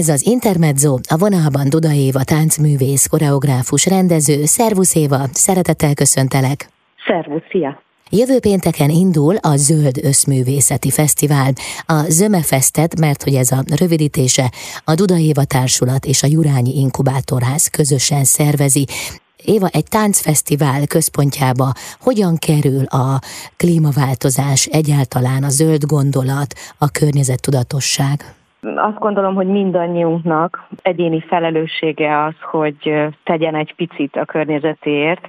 Ez az Intermezzo, a vonalban Duda Éva táncművész, koreográfus, rendező. Szervusz Éva, szeretettel köszöntelek. Szervusz, szia! Jövő pénteken indul a Zöld Összművészeti Fesztivál, a Zömefesztet, mert hogy ez a rövidítése, a Duda Éva Társulat és a Jurányi Inkubátorház közösen szervezi. Éva, egy táncfesztivál központjába hogyan kerül a klímaváltozás, egyáltalán a zöld gondolat, a környezettudatosság? Azt gondolom, hogy mindannyiunknak egyéni felelőssége az, hogy tegyen egy picit a környezetéért.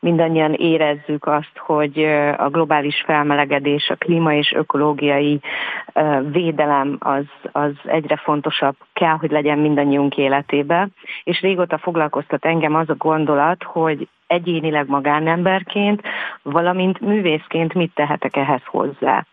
Mindannyian érezzük azt, hogy a globális felmelegedés, a klíma és ökológiai védelem az, az egyre fontosabb kell, hogy legyen mindannyiunk életébe. És régóta foglalkoztat engem az a gondolat, hogy egyénileg magánemberként, valamint művészként mit tehetek ehhez hozzá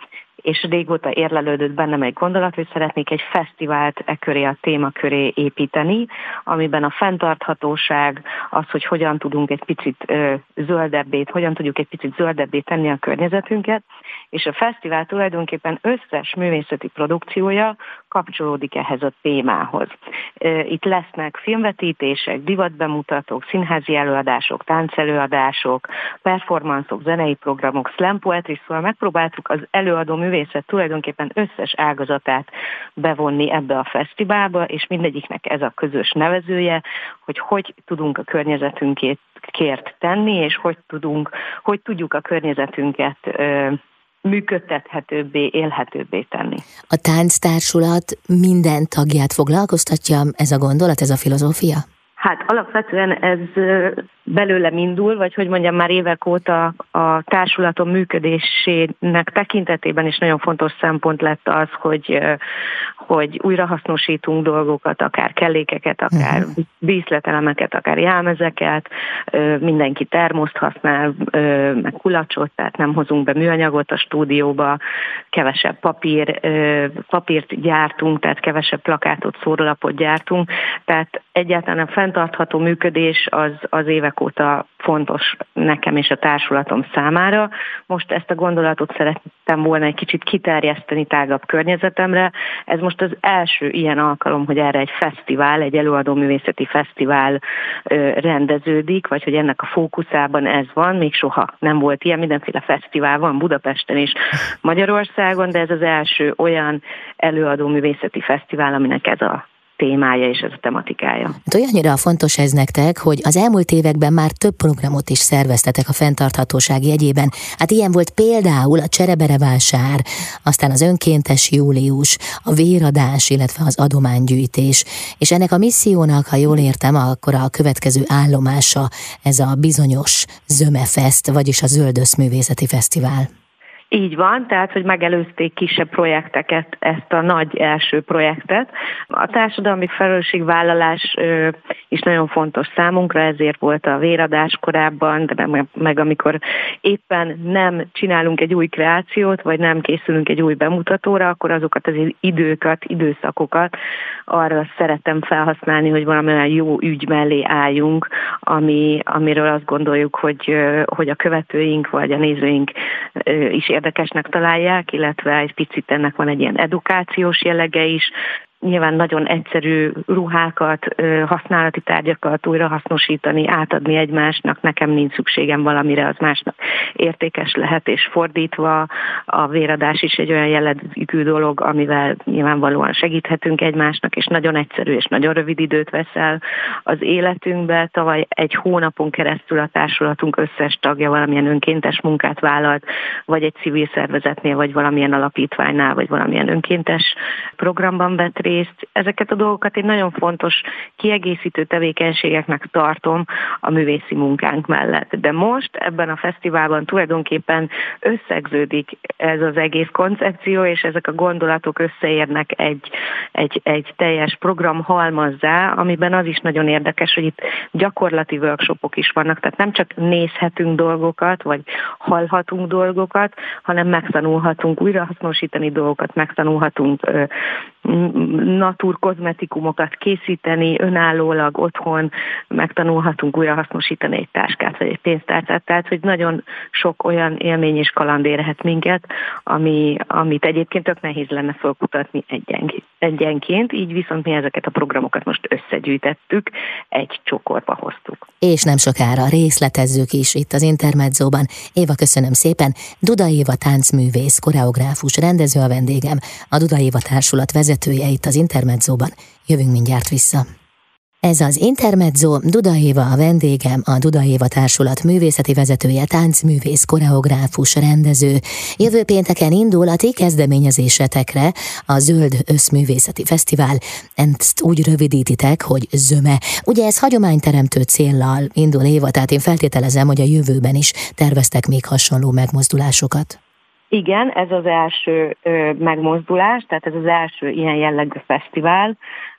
és régóta érlelődött bennem egy gondolat, hogy szeretnék egy fesztivált e köré, a téma köré építeni, amiben a fenntarthatóság, az, hogy hogyan tudunk egy picit ö, zöldebbé, hogyan tudjuk egy picit zöldebbé tenni a környezetünket, és a fesztivál tulajdonképpen összes művészeti produkciója kapcsolódik ehhez a témához. Itt lesznek filmvetítések, divatbemutatók, színházi előadások, táncelőadások, performanszok, zenei programok, slam poetry, szóval megpróbáltuk az előadó művészet tulajdonképpen összes ágazatát bevonni ebbe a fesztiválba, és mindegyiknek ez a közös nevezője, hogy hogy tudunk a környezetünkét kért tenni, és hogy tudunk, hogy tudjuk a környezetünket működtethetőbbé, élhetőbbé tenni. A tánctársulat minden tagját foglalkoztatja ez a gondolat, ez a filozófia? Hát alapvetően ez belőlem indul, vagy hogy mondjam, már évek óta a társulatom működésének tekintetében is nagyon fontos szempont lett az, hogy, hogy újrahasznosítunk dolgokat, akár kellékeket, akár uh-huh. díszletelemeket, akár jelmezeket, mindenki termoszt használ, meg kulacsot, tehát nem hozunk be műanyagot a stúdióba, kevesebb papír, papírt gyártunk, tehát kevesebb plakátot, szórólapot gyártunk, tehát egyáltalán a fenntartható működés az, az évek óta fontos nekem és a társulatom számára. Most ezt a gondolatot szerettem volna egy kicsit kiterjeszteni tágabb környezetemre. Ez most az első ilyen alkalom, hogy erre egy fesztivál, egy előadó művészeti fesztivál rendeződik, vagy hogy ennek a fókuszában ez van. Még soha nem volt ilyen, mindenféle fesztivál van Budapesten és Magyarországon, de ez az első olyan előadó művészeti fesztivál, aminek ez a témája és ez a tematikája. Hát olyannyira fontos ez nektek, hogy az elmúlt években már több programot is szerveztetek a fenntarthatóság jegyében. Hát ilyen volt például a Cserebere vásár, aztán az önkéntes július, a véradás, illetve az adománygyűjtés. És ennek a missziónak, ha jól értem, akkor a következő állomása ez a bizonyos Zömefest, vagyis a Zöldöszművészeti Fesztivál. Így van, tehát, hogy megelőzték kisebb projekteket, ezt a nagy első projektet. A társadalmi felelősségvállalás is nagyon fontos számunkra, ezért volt a véradás korábban, de meg, amikor éppen nem csinálunk egy új kreációt, vagy nem készülünk egy új bemutatóra, akkor azokat az időkat, időszakokat arra szeretem felhasználni, hogy valamilyen jó ügy mellé álljunk, ami, amiről azt gondoljuk, hogy, hogy a követőink vagy a nézőink is érdekesnek találják, illetve egy picit ennek van egy ilyen edukációs jellege is, nyilván nagyon egyszerű ruhákat, használati tárgyakat újra hasznosítani, átadni egymásnak, nekem nincs szükségem valamire, az másnak értékes lehet, és fordítva a véradás is egy olyan jellegű dolog, amivel nyilvánvalóan segíthetünk egymásnak, és nagyon egyszerű és nagyon rövid időt veszel az életünkbe. Tavaly egy hónapon keresztül a társulatunk összes tagja valamilyen önkéntes munkát vállalt, vagy egy civil szervezetnél, vagy valamilyen alapítványnál, vagy valamilyen önkéntes programban vett részt, részt. Ezeket a dolgokat egy nagyon fontos kiegészítő tevékenységeknek tartom a művészi munkánk mellett. De most ebben a fesztiválban tulajdonképpen összegződik ez az egész koncepció, és ezek a gondolatok összeérnek egy, egy, egy teljes program halmazzá, amiben az is nagyon érdekes, hogy itt gyakorlati workshopok is vannak, tehát nem csak nézhetünk dolgokat, vagy hallhatunk dolgokat, hanem megtanulhatunk újrahasznosítani dolgokat, megtanulhatunk naturkozmetikumokat készíteni, önállólag otthon megtanulhatunk újra hasznosítani egy táskát vagy egy pénztárcát, tehát hogy nagyon sok olyan élmény és kaland érhet minket, ami, amit egyébként tök nehéz lenne felkutatni egyenként, így viszont mi ezeket a programokat most összegyűjtettük, egy csokorba hoztuk. És nem sokára részletezzük is itt az Intermedzóban. Éva, köszönöm szépen. Duda Éva táncművész, koreográfus, rendező a vendégem, a Duda Éva Társulat vezetője itt az Intermedzóban. Jövünk mindjárt vissza. Ez az Intermezzo, Duda Éva a vendégem, a Duda Éva Társulat művészeti vezetője, táncművész, koreográfus, rendező. Jövő pénteken indul a ti kezdeményezésetekre a Zöld Összművészeti Fesztivál. Ezt úgy rövidítitek, hogy zöme. Ugye ez hagyományteremtő céllal indul Éva, tehát én feltételezem, hogy a jövőben is terveztek még hasonló megmozdulásokat. Igen, ez az első ö, megmozdulás, tehát ez az első ilyen jellegű fesztivál,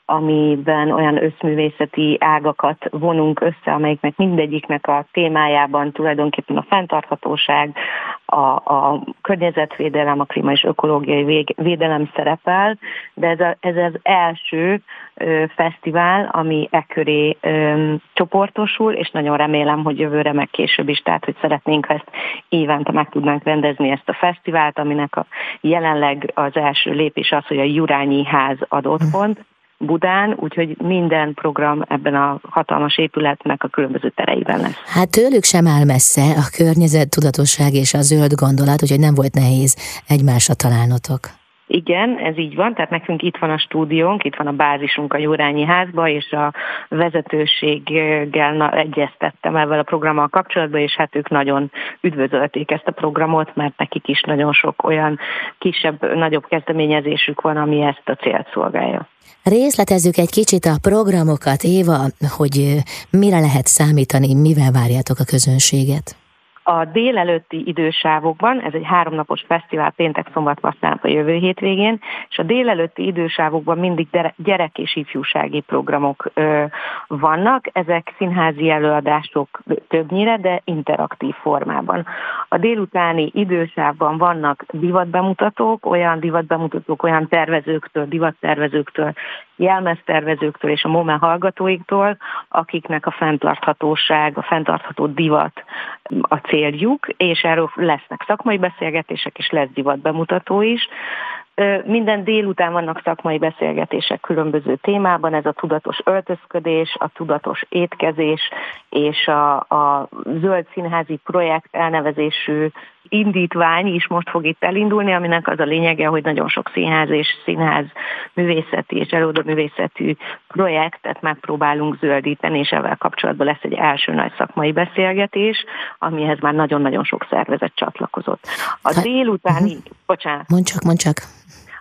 amiben olyan összművészeti ágakat vonunk össze, amelyiknek mindegyiknek a témájában tulajdonképpen a fenntarthatóság, a, a környezetvédelem, a klíma és ökológiai védelem szerepel, de ez, a, ez az első ö, fesztivál, ami e köré ö, csoportosul, és nagyon remélem, hogy jövőre meg később is, tehát hogy szeretnénk, ha ezt évente meg tudnánk rendezni ezt a fesztivált, aminek a jelenleg az első lépés az, hogy a Jurányi ház ad otthont, Budán, úgyhogy minden program ebben a hatalmas épületnek a különböző tereiben lesz. Hát tőlük sem áll messze a környezet tudatosság és a zöld gondolat, úgyhogy nem volt nehéz egymásra találnotok. Igen, ez így van, tehát nekünk itt van a stúdiónk, itt van a bázisunk a Jórányi házba, és a vezetőséggel na, egyeztettem ezzel a programmal kapcsolatban, és hát ők nagyon üdvözölték ezt a programot, mert nekik is nagyon sok olyan kisebb, nagyobb kezdeményezésük van, ami ezt a célt szolgálja. Részletezzük egy kicsit a programokat, Éva, hogy mire lehet számítani, mivel várjátok a közönséget? A délelőtti idősávokban, ez egy háromnapos fesztivál péntek, szombat, vasárnap a jövő hétvégén, és a délelőtti idősávokban mindig gyerek és ifjúsági programok ö, vannak. Ezek színházi előadások többnyire, de interaktív formában. A délutáni idősávban vannak divatbemutatók, olyan divatbemutatók, olyan tervezőktől, divattervezőktől, jelmeztervezőktől és a MOME hallgatóiktól, akiknek a fenntarthatóság, a fenntartható divat a céljuk, és erről lesznek szakmai beszélgetések, és lesz divat bemutató is. Minden délután vannak szakmai beszélgetések különböző témában, ez a tudatos öltözködés, a tudatos étkezés és a, a zöld színházi projekt elnevezésű indítvány is most fog itt elindulni, aminek az a lényege, hogy nagyon sok színház és színház művészeti és művészetű projektet megpróbálunk zöldíteni, és ezzel kapcsolatban lesz egy első nagy szakmai beszélgetés, amihez már nagyon-nagyon sok szervezet csatlakozott. A délutáni, uh-huh. bocsánat. Mondj csak, mondj csak.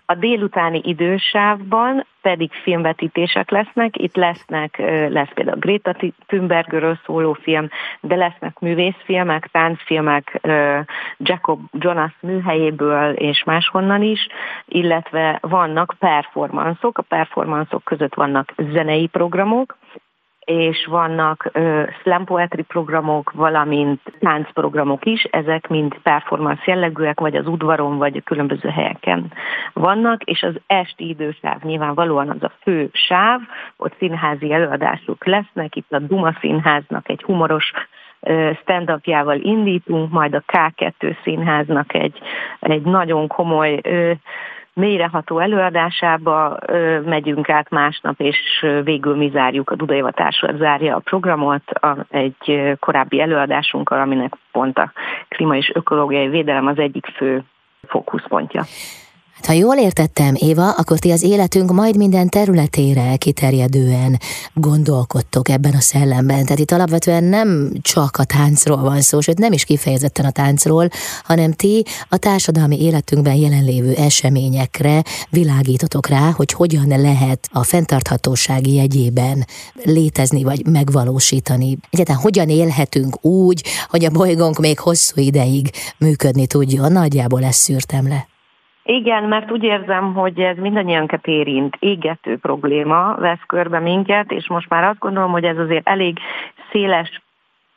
A délutáni idősávban pedig filmvetítések lesznek. Itt lesznek, lesz például Greta Thunbergről szóló film, de lesznek művészfilmek, táncfilmek Jacob Jonas műhelyéből és máshonnan is, illetve vannak performanszok. A performanszok között vannak zenei programok, és vannak uh, slam poetry programok, valamint táncprogramok is, ezek mind performance jellegűek, vagy az udvaron, vagy a különböző helyeken vannak, és az esti idősáv nyilvánvalóan az a fő sáv, ott színházi előadások lesznek, itt a Duma Színháznak egy humoros stand-upjával indítunk, majd a K2 színháznak egy, egy nagyon komoly mélyreható előadásába ö, megyünk át másnap, és végül mi zárjuk, a Dudaiva Társulat zárja a programot a, egy korábbi előadásunkkal, aminek pont a klíma és ökológiai védelem az egyik fő fókuszpontja. Ha jól értettem, Éva, akkor ti az életünk majd minden területére kiterjedően gondolkodtok ebben a szellemben. Tehát itt alapvetően nem csak a táncról van szó, sőt nem is kifejezetten a táncról, hanem ti a társadalmi életünkben jelenlévő eseményekre világítotok rá, hogy hogyan lehet a fenntarthatósági jegyében létezni vagy megvalósítani. Egyáltalán hogyan élhetünk úgy, hogy a bolygónk még hosszú ideig működni tudjon. Nagyjából ezt szűrtem le. Igen, mert úgy érzem, hogy ez mindannyiankat érint, égető probléma vesz körbe minket, és most már azt gondolom, hogy ez azért elég széles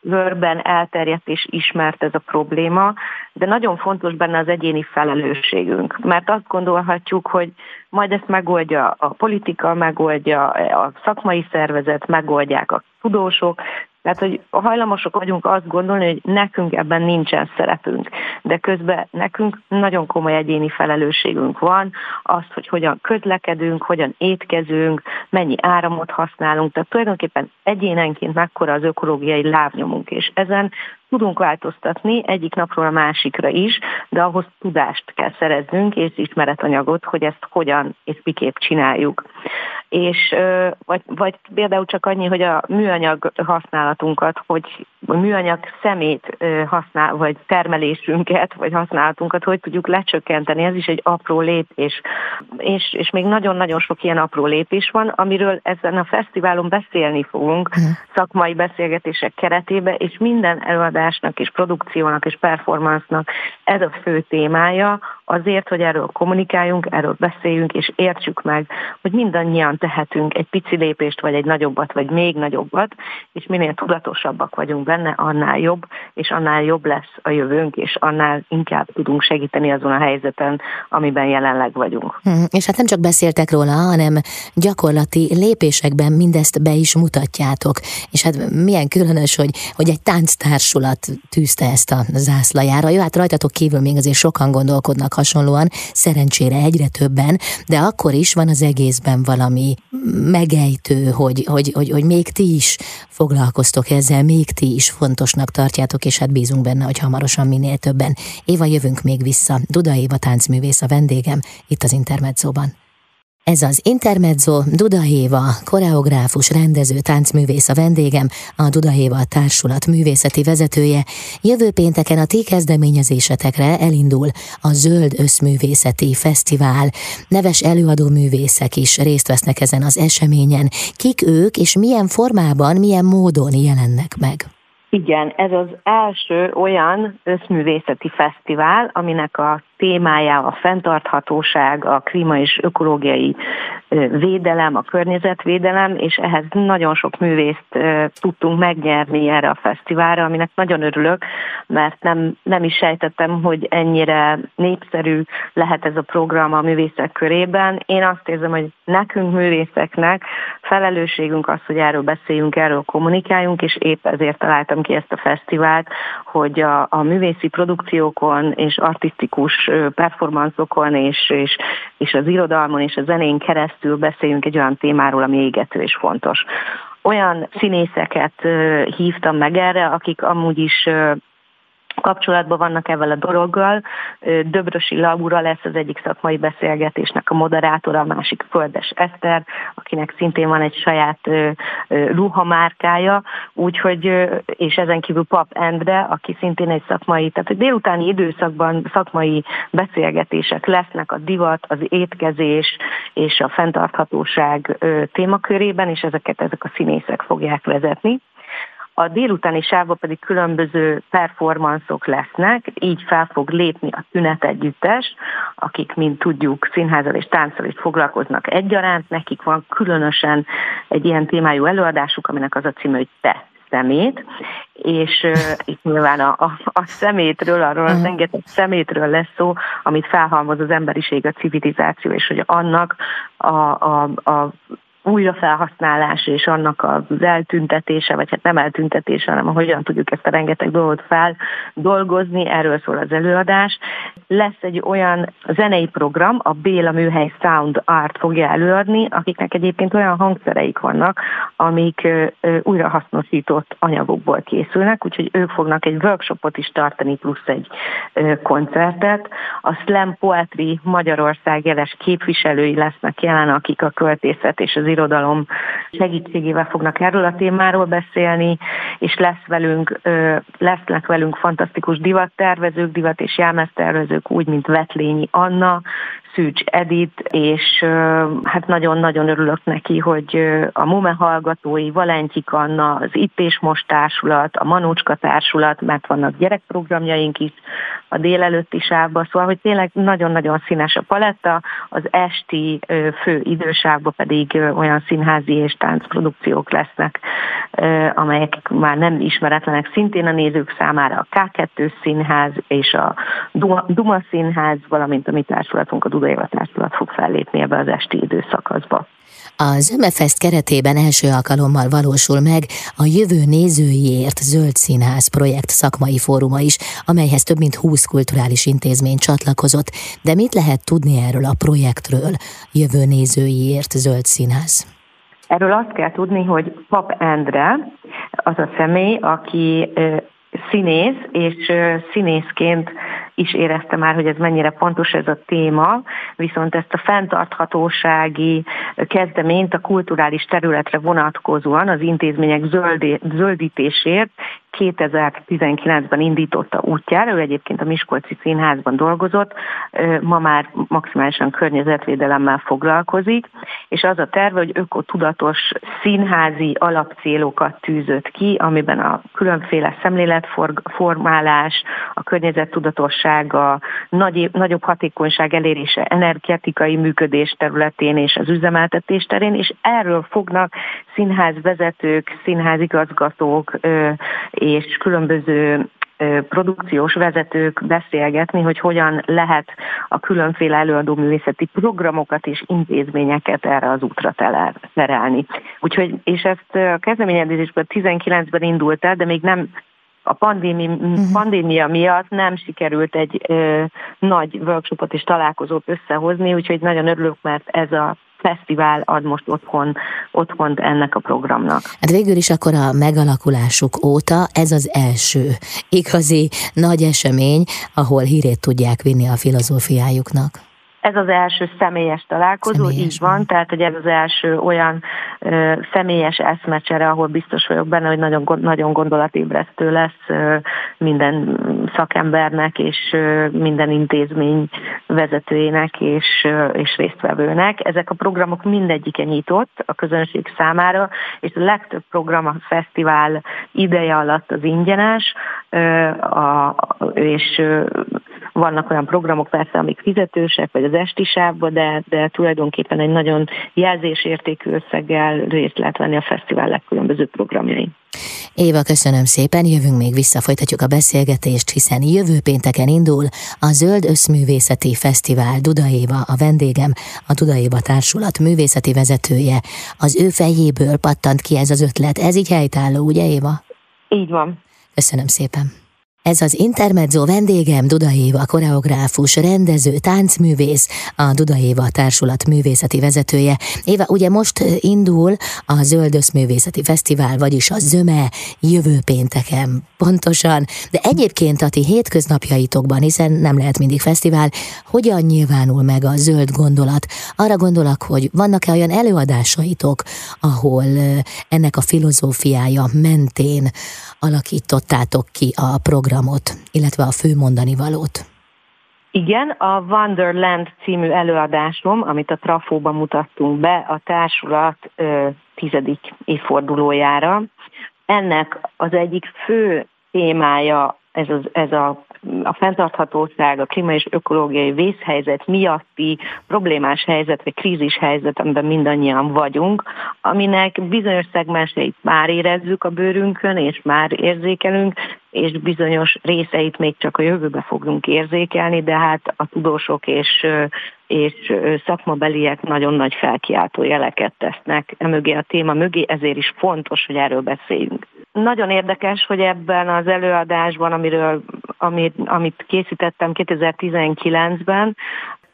körben elterjedt és ismert ez a probléma, de nagyon fontos benne az egyéni felelősségünk, mert azt gondolhatjuk, hogy majd ezt megoldja a politika, megoldja a szakmai szervezet, megoldják a tudósok, tehát, hogy hajlamosok vagyunk azt gondolni, hogy nekünk ebben nincsen szerepünk, de közben nekünk nagyon komoly egyéni felelősségünk van, az, hogy hogyan közlekedünk, hogyan étkezünk, mennyi áramot használunk, tehát tulajdonképpen egyénenként mekkora az ökológiai lábnyomunk, és ezen tudunk változtatni egyik napról a másikra is, de ahhoz tudást kell szereznünk, és ismeretanyagot, hogy ezt hogyan és miképp csináljuk és vagy, vagy például csak annyi, hogy a műanyag használatunkat, hogy a műanyag szemét használ, vagy termelésünket, vagy használatunkat, hogy tudjuk lecsökkenteni, ez is egy apró lépés. És, és még nagyon-nagyon sok ilyen apró lépés van, amiről ezen a fesztiválon beszélni fogunk, uh-huh. szakmai beszélgetések keretében, és minden előadásnak, és produkciónak, és performance-nak ez a fő témája, azért, hogy erről kommunikáljunk, erről beszéljünk, és értsük meg, hogy mindannyian tehetünk egy pici lépést, vagy egy nagyobbat, vagy még nagyobbat, és minél tudatosabbak vagyunk benne, annál jobb, és annál jobb lesz a jövőnk, és annál inkább tudunk segíteni azon a helyzeten, amiben jelenleg vagyunk. Hmm, és hát nem csak beszéltek róla, hanem gyakorlati lépésekben mindezt be is mutatjátok. És hát milyen különös, hogy, hogy egy tánctársulat tűzte ezt a zászlajára. Jó, hát rajtatok kívül még azért sokan gondolkodnak hasonlóan, szerencsére egyre többen, de akkor is van az egészben valami megejtő, hogy, hogy, hogy, hogy még ti is foglalkoztok ezzel, még ti is fontosnak tartjátok, és hát bízunk benne, hogy hamarosan minél többen. Éva, jövünk még vissza. Duda Éva táncművész a vendégem itt az Intermedzóban. Ez az Intermezzo Duda Éva, koreográfus, rendező, táncművész a vendégem, a Duda Éva társulat művészeti vezetője. Jövő pénteken a ti kezdeményezésetekre elindul a Zöld Összművészeti Fesztivál. Neves előadó művészek is részt vesznek ezen az eseményen. Kik ők, és milyen formában, milyen módon jelennek meg? Igen, ez az első olyan összművészeti fesztivál, aminek a témája a fenntarthatóság, a klíma és ökológiai védelem, a környezetvédelem, és ehhez nagyon sok művészt tudtunk megnyerni erre a fesztiválra, aminek nagyon örülök, mert nem, nem is sejtettem, hogy ennyire népszerű lehet ez a program a művészek körében. Én azt érzem, hogy nekünk művészeknek felelősségünk az, hogy erről beszéljünk, erről kommunikáljunk, és épp ezért találtam ki ezt a fesztivált, hogy a, a művészi produkciókon és artistikus performanszokon és, és, és az irodalmon és a zenén keresztül beszéljünk egy olyan témáról, ami égető és fontos. Olyan színészeket hívtam meg erre, akik amúgy is kapcsolatban vannak ezzel a dologgal. Döbrösi Laura lesz az egyik szakmai beszélgetésnek a moderátora, a másik Földes Eszter, akinek szintén van egy saját ruhamárkája, úgyhogy, és ezen kívül Pap Endre, aki szintén egy szakmai, tehát a délutáni időszakban szakmai beszélgetések lesznek a divat, az étkezés és a fenntarthatóság témakörében, és ezeket ezek a színészek fogják vezetni. A délutáni sávban pedig különböző performanszok lesznek, így fel fog lépni a tünet együttes, akik, mint tudjuk, színházal és tánccal is foglalkoznak egyaránt, nekik van különösen egy ilyen témájú előadásuk, aminek az a címe, hogy te szemét, és uh, itt nyilván a, a, a szemétről, arról a rengeteg szemétről lesz szó, amit felhalmoz az emberiség, a civilizáció, és hogy annak a, a, a újrafelhasználás és annak az eltüntetése, vagy hát nem eltüntetése, hanem hogyan tudjuk ezt a rengeteg dolgot feldolgozni, erről szól az előadás. Lesz egy olyan zenei program, a Béla Műhely Sound Art fogja előadni, akiknek egyébként olyan hangszereik vannak, amik újrahasznosított anyagokból készülnek, úgyhogy ők fognak egy workshopot is tartani, plusz egy koncertet. A Slam Poetry Magyarország jeles képviselői lesznek jelen, akik a költészet és az irodalom segítségével fognak erről a témáról beszélni, és lesz velünk, lesznek velünk fantasztikus divattervezők, divat és jelmeztervezők, úgy, mint Vetlényi Anna, Szűcs Edit, és hát nagyon-nagyon örülök neki, hogy a MUME hallgatói, Valentyik Anna, az Itt és Most társulat, a Manócska társulat, mert vannak gyerekprogramjaink is a délelőtti sávban, szóval, hogy tényleg nagyon-nagyon színes a paletta, az esti fő idősávban pedig olyan színházi és táncprodukciók lesznek, amelyek már nem ismeretlenek szintén a nézők számára, a K2 színház és a Duma színház, valamint a mi társulatunk, a Duda Éva társulat fog fellépni ebbe az esti időszakaszba. Az MFest keretében első alkalommal valósul meg a Jövő Nézőiért Zöld Színház projekt szakmai fóruma is, amelyhez több mint 20 kulturális intézmény csatlakozott. De mit lehet tudni erről a projektről, Jövő Nézőiért Zöld Színház? Erről azt kell tudni, hogy Pap Endre az a személy, aki színész, és színészként is érezte már, hogy ez mennyire fontos ez a téma, viszont ezt a fenntarthatósági kezdeményt a kulturális területre vonatkozóan az intézmények zöldé, zöldítésért 2019-ben indította útjára, ő egyébként a Miskolci Színházban dolgozott, ma már maximálisan környezetvédelemmel foglalkozik, és az a terve, hogy ökotudatos színházi alapcélokat tűzött ki, amiben a különféle szemléletformálás, a környezettudatosság, a nagy, nagyobb hatékonyság elérése energetikai működés területén és az üzemeltetés terén, és erről fognak színházvezetők, színházigazgatók és különböző produkciós vezetők beszélgetni, hogy hogyan lehet a különféle előadó művészeti programokat és intézményeket erre az útra terelni. Úgyhogy, és ezt a kezdeményezésben 19-ben indult el, de még nem a pandémia, uh-huh. pandémia miatt nem sikerült egy ö, nagy workshopot és találkozót összehozni, úgyhogy nagyon örülök, mert ez a fesztivál ad most otthon, otthont ennek a programnak. Hát végül is akkor a megalakulásuk óta ez az első igazi nagy esemény, ahol hírét tudják vinni a filozófiájuknak. Ez az első személyes találkozó, személyes így van, tehát hogy ez az első olyan ö, személyes eszmecsere, ahol biztos vagyok benne, hogy nagyon, nagyon gondolatébresztő lesz ö, minden szakembernek és ö, minden intézmény vezetőjének és, ö, és résztvevőnek. Ezek a programok mindegyike nyitott a közönség számára, és a legtöbb program a fesztivál ideje alatt az ingyenes, ö, a, és ö, vannak olyan programok persze, amik fizetősek, vagy az esti sávba, de, de tulajdonképpen egy nagyon jelzésértékű összeggel részt lehet venni a fesztivál legkülönbözőbb programjain. Éva, köszönöm szépen, jövünk még vissza, folytatjuk a beszélgetést, hiszen jövő pénteken indul a Zöld Összművészeti Fesztivál Duda Éva, a vendégem, a Duda Éva Társulat művészeti vezetője. Az ő fejéből pattant ki ez az ötlet, ez így helytálló, ugye Éva? Így van. Köszönöm szépen. Ez az Intermezzo vendégem Duda Éva, koreográfus, rendező, táncművész, a Duda Éva társulat művészeti vezetője. Éva, ugye most indul a Zöldös Művészeti Fesztivál, vagyis a Zöme jövő pénteken pontosan, de egyébként a ti hétköznapjaitokban, hiszen nem lehet mindig fesztivál, hogyan nyilvánul meg a zöld gondolat? Arra gondolok, hogy vannak-e olyan előadásaitok, ahol ennek a filozófiája mentén alakítottátok ki a programot, illetve a fő mondani valót? Igen, a Wonderland című előadásom, amit a Trafóban mutattunk be a társulat ö, tizedik évfordulójára. Ennek az egyik fő témája ez, az, ez a a fenntarthatóság, a klíma és ökológiai vészhelyzet miatti problémás helyzet, vagy krízis helyzet, amiben mindannyian vagyunk, aminek bizonyos szegmenseit már érezzük a bőrünkön, és már érzékelünk, és bizonyos részeit még csak a jövőbe fogunk érzékelni, de hát a tudósok és, és szakmabeliek nagyon nagy felkiáltó jeleket tesznek emögé a téma mögé, ezért is fontos, hogy erről beszéljünk. Nagyon érdekes, hogy ebben az előadásban, amiről, amit, amit készítettem 2019-ben,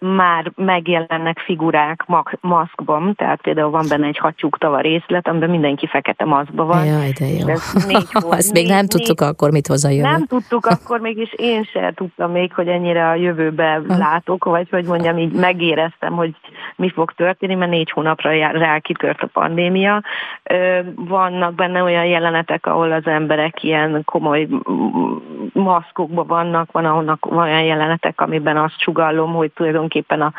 már megjelennek figurák maszkban, tehát például van benne egy tava részlet, amiben mindenki fekete maszkban van. Jaj, de jó. Ez négy Azt még nem tudtuk négy, akkor, mit hoz a jövő. Nem tudtuk akkor még, és én sem tudtam még, hogy ennyire a jövőbe ha. látok, vagy hogy mondjam, így megéreztem, hogy mi fog történni, mert négy hónapra rá kitört a pandémia. Vannak benne olyan jelenetek, ahol az emberek ilyen komoly maszkokban vannak, van ahonnak olyan jelenetek, amiben azt sugallom, hogy tulajdonképpen tulajdonképpen a,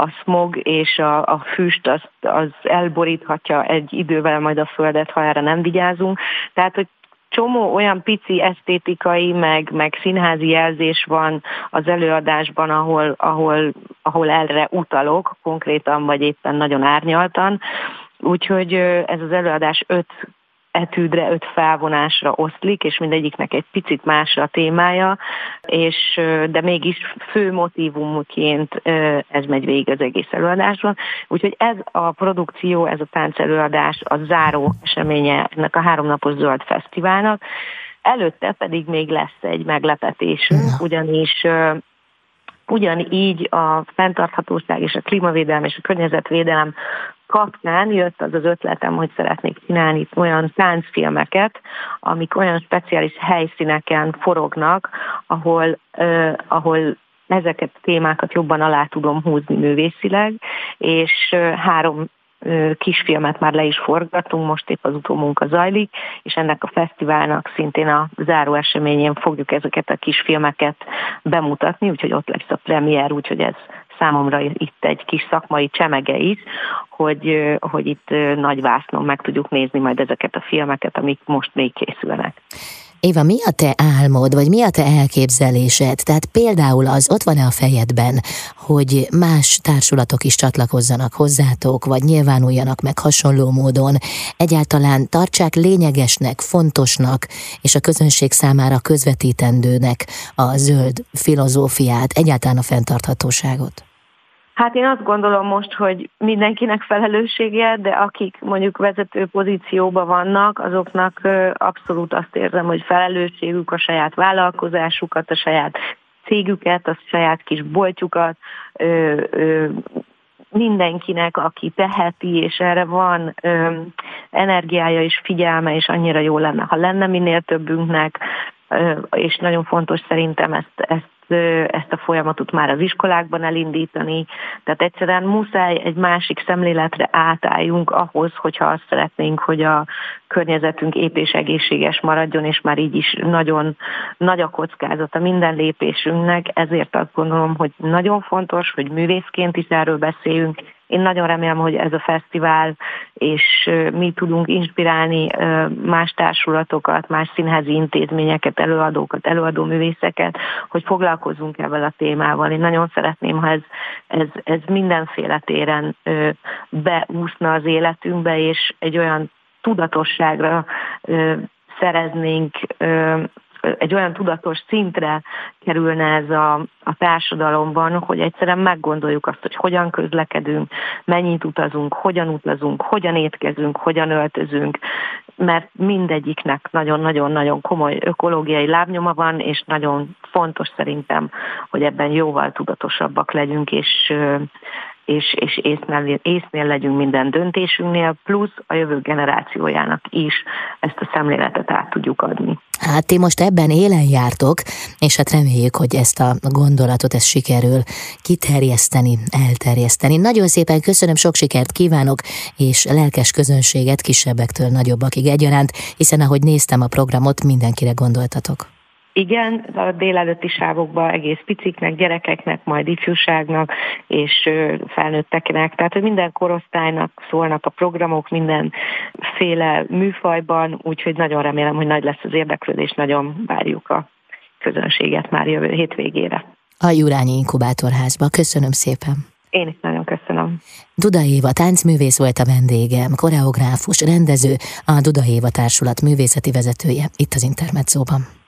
a smog és a, a füst az, az elboríthatja egy idővel majd a földet, ha erre nem vigyázunk. Tehát, hogy csomó olyan pici esztétikai, meg, meg színházi jelzés van az előadásban, ahol, ahol, ahol erre utalok, konkrétan vagy éppen nagyon árnyaltan. Úgyhogy ez az előadás öt etűdre, öt felvonásra oszlik, és mindegyiknek egy picit másra a témája, és, de mégis fő motivumként ez megy végig az egész előadásban. Úgyhogy ez a produkció, ez a táncelőadás a záró eseménye ennek a háromnapos zöld fesztiválnak. Előtte pedig még lesz egy meglepetésünk, ugyanis Ugyanígy a fenntarthatóság és a klímavédelem és a környezetvédelem kapcsán jött az az ötletem, hogy szeretnék csinálni olyan táncfilmeket, amik olyan speciális helyszíneken forognak, ahol, uh, ahol ezeket a témákat jobban alá tudom húzni művészileg, és uh, három kisfilmet már le is forgatunk, most épp az utómunka zajlik, és ennek a fesztiválnak szintén a záró eseményén fogjuk ezeket a kisfilmeket bemutatni, úgyhogy ott lesz a premier, úgyhogy ez számomra itt egy kis szakmai csemege is, hogy, hogy itt nagy vásznon meg tudjuk nézni majd ezeket a filmeket, amik most még készülnek. Éva, mi a te álmod, vagy mi a te elképzelésed? Tehát például az ott van-e a fejedben, hogy más társulatok is csatlakozzanak hozzátok, vagy nyilvánuljanak meg hasonló módon, egyáltalán tartsák lényegesnek, fontosnak, és a közönség számára közvetítendőnek a zöld filozófiát, egyáltalán a fenntarthatóságot? Hát én azt gondolom most, hogy mindenkinek felelőssége, de akik mondjuk vezető pozícióban vannak, azoknak abszolút azt érzem, hogy felelősségük a saját vállalkozásukat, a saját cégüket, a saját kis boltjukat, mindenkinek, aki teheti, és erre van energiája és figyelme, és annyira jó lenne, ha lenne minél többünknek, és nagyon fontos szerintem ezt, ezt ezt a folyamatot már az iskolákban elindítani. Tehát egyszerűen muszáj egy másik szemléletre átálljunk ahhoz, hogyha azt szeretnénk, hogy a környezetünk épp és egészséges maradjon, és már így is nagyon nagy a kockázata minden lépésünknek, ezért azt gondolom, hogy nagyon fontos, hogy művészként is erről beszéljünk, én nagyon remélem, hogy ez a fesztivál, és mi tudunk inspirálni más társulatokat, más színházi intézményeket, előadókat, előadóművészeket, hogy foglalkozzunk ebben a témával. Én nagyon szeretném, ha ez, ez, ez mindenféle téren beúszna az életünkbe, és egy olyan tudatosságra szereznénk egy olyan tudatos szintre kerülne ez a, a társadalomban, hogy egyszerűen meggondoljuk azt, hogy hogyan közlekedünk, mennyit utazunk, hogyan utazunk, hogyan étkezünk, hogyan öltözünk, mert mindegyiknek nagyon-nagyon-nagyon komoly ökológiai lábnyoma van, és nagyon fontos szerintem, hogy ebben jóval tudatosabbak legyünk, és és, és észnél, észnél legyünk minden döntésünknél, plusz a jövő generációjának is ezt a szemléletet át tudjuk adni. Hát ti most ebben élen jártok, és hát reméljük, hogy ezt a gondolatot ezt sikerül kiterjeszteni, elterjeszteni. Nagyon szépen köszönöm, sok sikert kívánok, és lelkes közönséget kisebbektől nagyobbakig egyaránt, hiszen ahogy néztem a programot, mindenkire gondoltatok. Igen, a délelőtti sávokban egész piciknek, gyerekeknek, majd ifjúságnak és felnőtteknek, tehát hogy minden korosztálynak szólnak a programok, mindenféle műfajban, úgyhogy nagyon remélem, hogy nagy lesz az érdeklődés, nagyon várjuk a közönséget már jövő hétvégére. A Jurányi Inkubátorházba. Köszönöm szépen. Én is nagyon köszönöm. Duda Éva táncművész volt a vendégem, koreográfus, rendező, a Duda Éva Társulat művészeti vezetője itt az Intermedzóban.